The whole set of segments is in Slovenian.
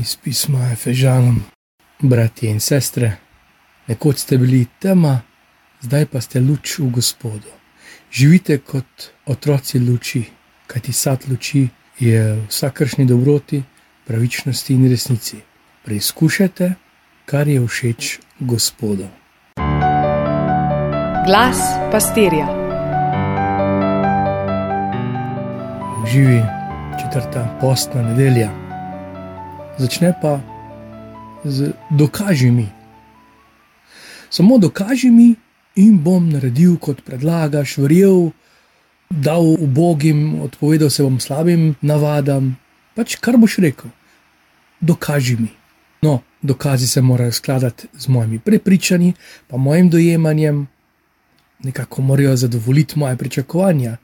iz pisma Efežanom, bratje in sestre, nekoč ste bili tema, zdaj pa ste luč v Gospodu. Živite kot otroci luči, kajti sad luči je v vsakršni dobroti, pravičnosti in resnici. Preizkušajte, kar je všeč Gospodu. Glas pastirja. Živi četrta postna nedelja. Začne pa z dokaži mi. Samo dokaži mi, in bom naredil, kot predlagaš, verjel, dal ubogim, odpovedal se bom slabim navadam. Pač kar boš rekel, dokaži mi. No, dokazi se morajo skladati z mojimi prepričanji, pa mojim dojemanjem, nekako morajo zadovoljiti moje pričakovanja.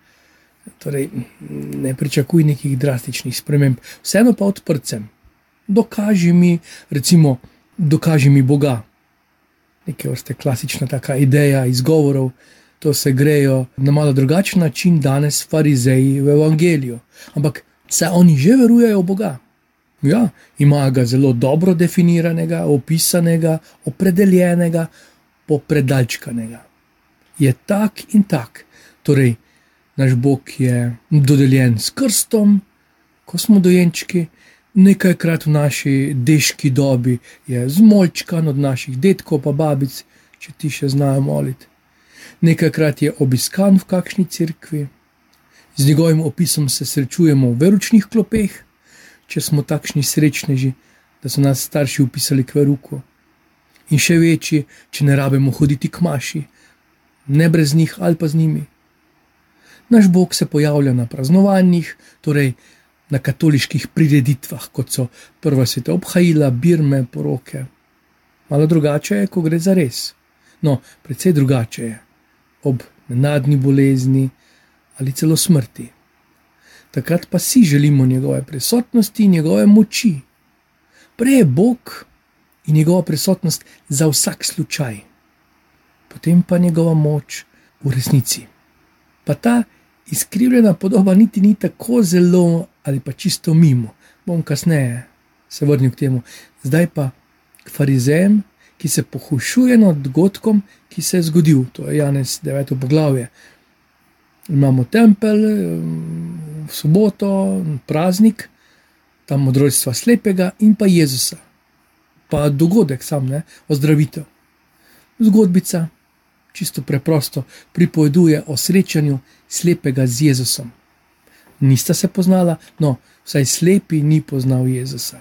Torej, ne pričakuj nekih drastičnih sprememb, vseeno pa odprcem. Dokaži mi, recimo, dokaži mi Boga. Nekaj vrste klasična taka ideja izgovorov, to se grejo na malo drugačen način danes, farizeji v evangeliju. Ampak se oni že verujejo v Boga. Ja, imajo ga zelo dobro definiranega, opisanega, opredeljenega, popredalčkanega. Je tak in tak. Torej, naš Bog je dodeljen s krstom, ko smo dojenčki, nekajkrat v naši deški dobi je zmolčkan od naših detkov pa babic, če ti še znajo moliti. Nekajkrat je obiskan v kakšni cerkvi, z njegovim opisom se srečujemo v veručnih klopeh, če smo takšni srečneži, da so nas starši upisali k veruku. In še večji, če ne rabimo hoditi k maši, ne brez njih ali pa z njimi. Naš Bog se pojavlja na praznovanjih, torej na katoliških prireditvah, kot so prva sveta obhajila, birme, poroke. Malo drugače je, ko gre za res. No, precej drugače je ob nenadni bolezni ali celo smrti. Takrat pa si želimo njegove prisotnosti in njegove moči. Prej je Bog in njegova prisotnost za vsak slučaj, potem pa njegova moč v resnici. Pa ta izkrivljena podoba niti ni tako zelo ali pa čisto mimo. Bom kasneje se vrnil k temu. Zdaj pa k farizejem, ki se pohušuje nad dogodkom, ki se je zgodil. To je Janez 9. poglavje. Imamo tempelj, v soboto, praznik, tam modrojstva slepega in pa Jezusa. Pa dogodek sam, ne, ozdravitev. Zgodbica, čisto preprosto, pripoveduje o srečanju slepega z Jezusom. Nista se poznala, no, vsaj slepi ni poznal Jezusa,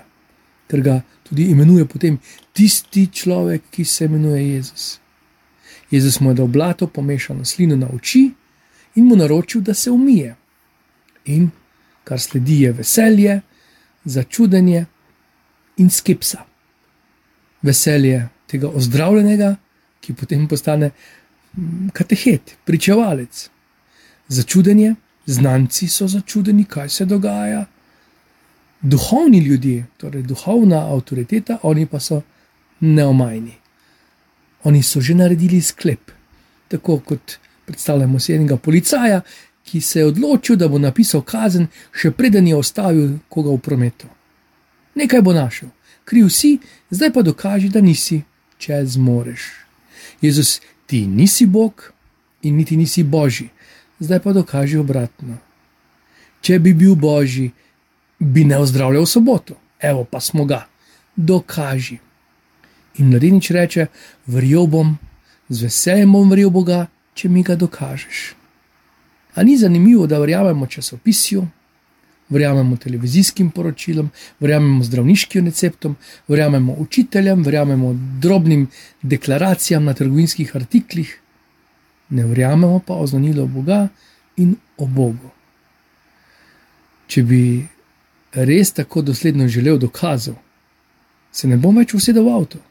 ker ga tudi imenuje potem tisti človek, ki se imenuje Jezus. Jezus mu je dal blato, pomešano slino na oči in mu naročil, da se umije. In kar sledi je veselje, začudenje in skepsa. Veselje tega ozdravljenega, ki potem postane katehet, pričevalec. Začudenje, znanci so začudeni, kaj se dogaja. Duhovni ljudje, torej duhovna avtoriteta, oni pa so neomajni. Oni so že naredili sklep, tako kot predstavljamo si enega policaja, ki se je odločil, da bo napisal kazen, še preden je ostavil koga v prometu. Nekaj bo našel, kriv si, zdaj pa dokaži, da nisi, če zmoreš. Jezus ti nisi Bog in niti nisi Božji, zdaj pa dokaži obratno. Če bi bil Božji, bi ne ozdravljal soboto, evo pa smo ga, dokaži. In mladenič reče: Verjel bom, z veseljem bom verjel Boga, če mi ga dokažeš. A ni zanimivo, da verjamemo časopisju, verjamemo televizijskim poročilom, verjamemo zdravniškim receptom, verjamemo učiteljem, verjamemo drobnim deklaracijam na trgovinskih artiklih, ne verjamemo pa o znanilu Boga in o Bogu. Če bi res tako dosledno želel dokazov, se ne bom več usedel v avto.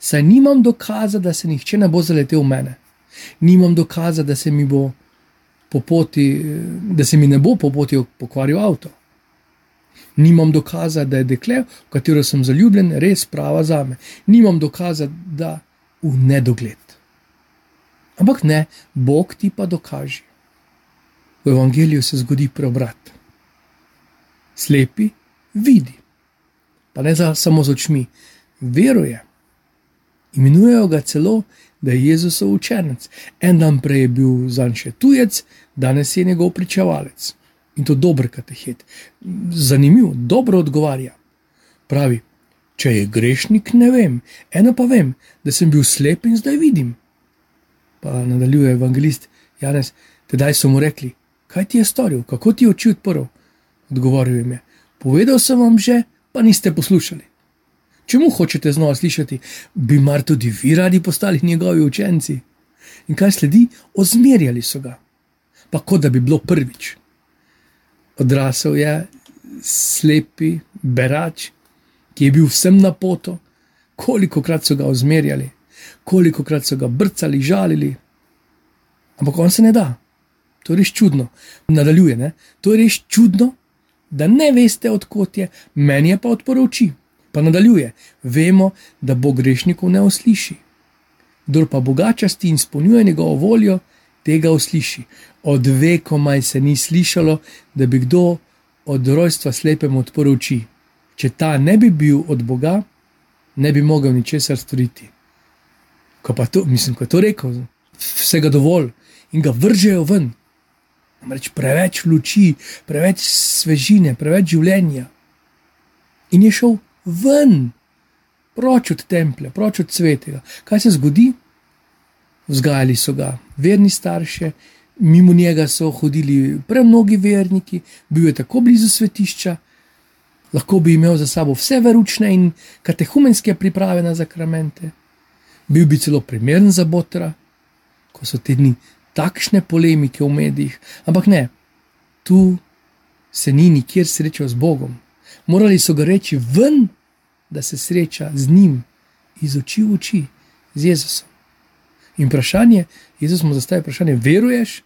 Saj nimam dokaza, da se nihče ne bo zaletel v mene. Nimam dokaza, da se mi bo po poti, da se mi ne bo po poti pokvaril avto nimam dokaza, da je dekle, v katero sem zaljubljen, res prava za me. Nimam dokaza, da v nedogled. Ampak ne, Bog ti pa dokaže. V evangeliju se zgodi preobrat. Slepi vidi, pa ne za, samo z očmi, veruje. Imenujejo ga celo, da je Jezusov učenec. En dan prej je bil za njega še tujec, danes je njegov pričevalec. In to dober katehet. Zanimivo, dobro odgovarja. Pravi, če je grešnik, ne vem, eno pa vem, da sem bil slep in zdaj vidim. Pa nadaljuje evangelist Janez, tedaj so mu rekli, kaj ti je storil, kako ti je oči odprl. Odgovoril jim je, povedal sem vam že, pa niste poslušali. Čemu hočete znova slišati, bi mar tudi vi radi postali njegovi učenci? In kaj sledi, ozmerjali so ga, pa kot da bi bilo prvič. Odrasel je slepi, berač, ki je bil vsem na poto, koliko krat so ga ozmerjali, koliko krat so ga brcali, žalili. Ampak on se ne da, to je res čudno. Nadaljuje, ne? to je res čudno, da ne veste, odkot je, meni je pa odprl oči. Pa nadaljuje, vemo, da bo grešnikov ne osliši. Kdor pa bogačasti in izpolnjuje njegovo voljo, tega osliši. Od vekomaj se ni slišalo, da bi kdo od rojstva slepemu odprl oči. Če ta ne bi bil od Boga, ne bi mogel ničesar storiti. Ko pa to, mislim, ko je to rekel, vsega dovolj in ga vržejo ven. Namreč preveč luči, preveč svežine, preveč življenja. In je šel ven, proč od templja, proč od svetega. Kaj se zgodi? Vzgajali so ga verni starši, mimo njega so hodili premnogi verniki, bil je tako blizu svetišča, lahko bi imel za sabo vse veručne in katehumenske priprave na zakramente, bil bi celo primeren za botra, ko so te dni takšne polemike v medijih, ampak ne, tu se ni nikjer srečal z Bogom. Morali so ga reči ven, da se sreča z njim, iz oči v oči, z Jezusom. In vprašanje, Jezus mu zastavi vprašanje, veruješ?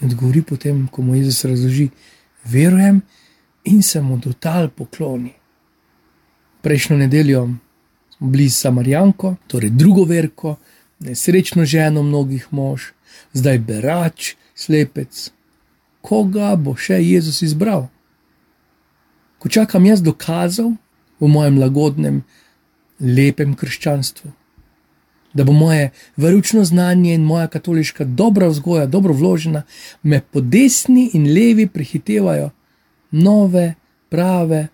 In odgovori potem, ko mu Jezus razloži, verujem in se mu dotal pokloni. Prejšnjo nedeljo smo bili s Samarijanko, torej drugo verko, nesrečno ženo mnogih mož, zdaj berač, slepec. Koga bo še Jezus izbral? Ko čakam jaz dokazal v mojem lagodnem, lepem krščanstvu, da bo moje veručno znanje in moja katoliška dobra vzgoja dobro vložena, me po desni in levi prehitevajo nove, prave,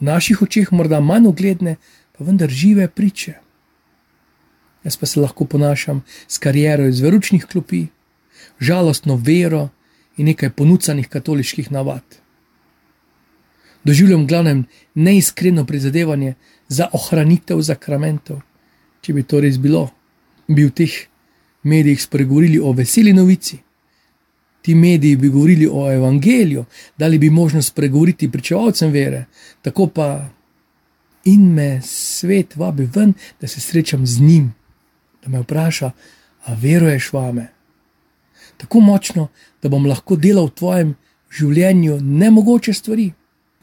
v naših očeh morda manj ugledne, pa vendar žive priče. Jaz pa se lahko ponašam s kariero iz veručnih klopi, žalostno vero in nekaj ponucanih katoliških navad. Doživljam glavnem neiskreno prizadevanje za ohranitev zakramentov, če bi to res bilo, bi v teh medijih spregovorili o veseli novici. Ti mediji bi govorili o evangeliju, dali bi možnost spregovoriti pričevalcem vere, tako pa in me svet vabi ven, da se srečam z njim, da me vpraša, a veruješ vame tako močno, da bom lahko delal v tvojem življenju nemogoče stvari,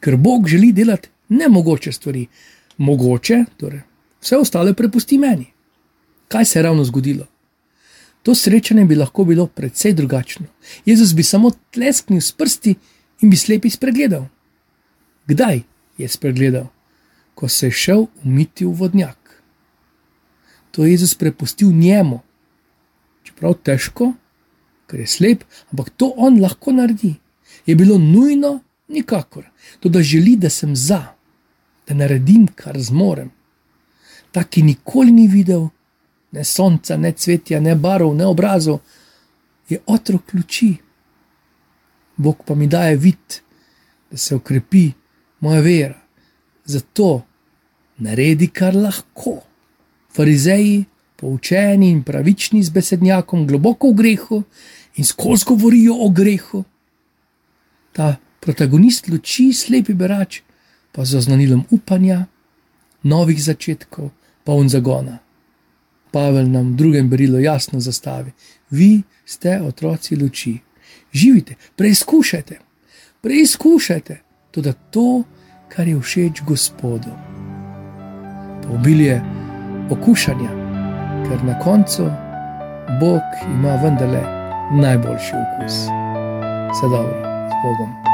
ker Bog želi delati nemogoče stvari. Mogoče, torej, vse ostale prepusti meni. Kaj se je ravno zgodilo? To srečanje bi lahko bilo precej drugačno. Jezus bi samo tlesknil s prsti in bi slepi spregledal. Kdaj je spregledal? Ko se je šel umiti v vodnjak. To je Jezus prepustil njemu, čeprav težko, ker je slep, ampak to on lahko naredi. Je bilo nujno, nikakor, to da želi, da sem za, da naredim, kar zmorem. Ta, ki nikoli ni videl ne sonca, ne cvetja, ne barov, ne obrazov, je otrok luči. Bog pa mi daje vid, da se okrepi moja vera. Zato naredi, kar lahko. Farizeji, poučeni in pravični z besednjakom, globoko v grehu, in skozi govorijo o grehu. Ta protagonist luči, slepi berač, pa z oznanilom upanja, novih začetkov, poln zagona. Pavel nam v drugem berilu jasno zastavi: Vi ste otroci luči, živite, preizkušajte, preizkušajte tudi to, kar je všeč Gospodu. Pobilje okušanja, ker na koncu Bog ima vendarle najboljši okus. Vse dobro, z Bogom.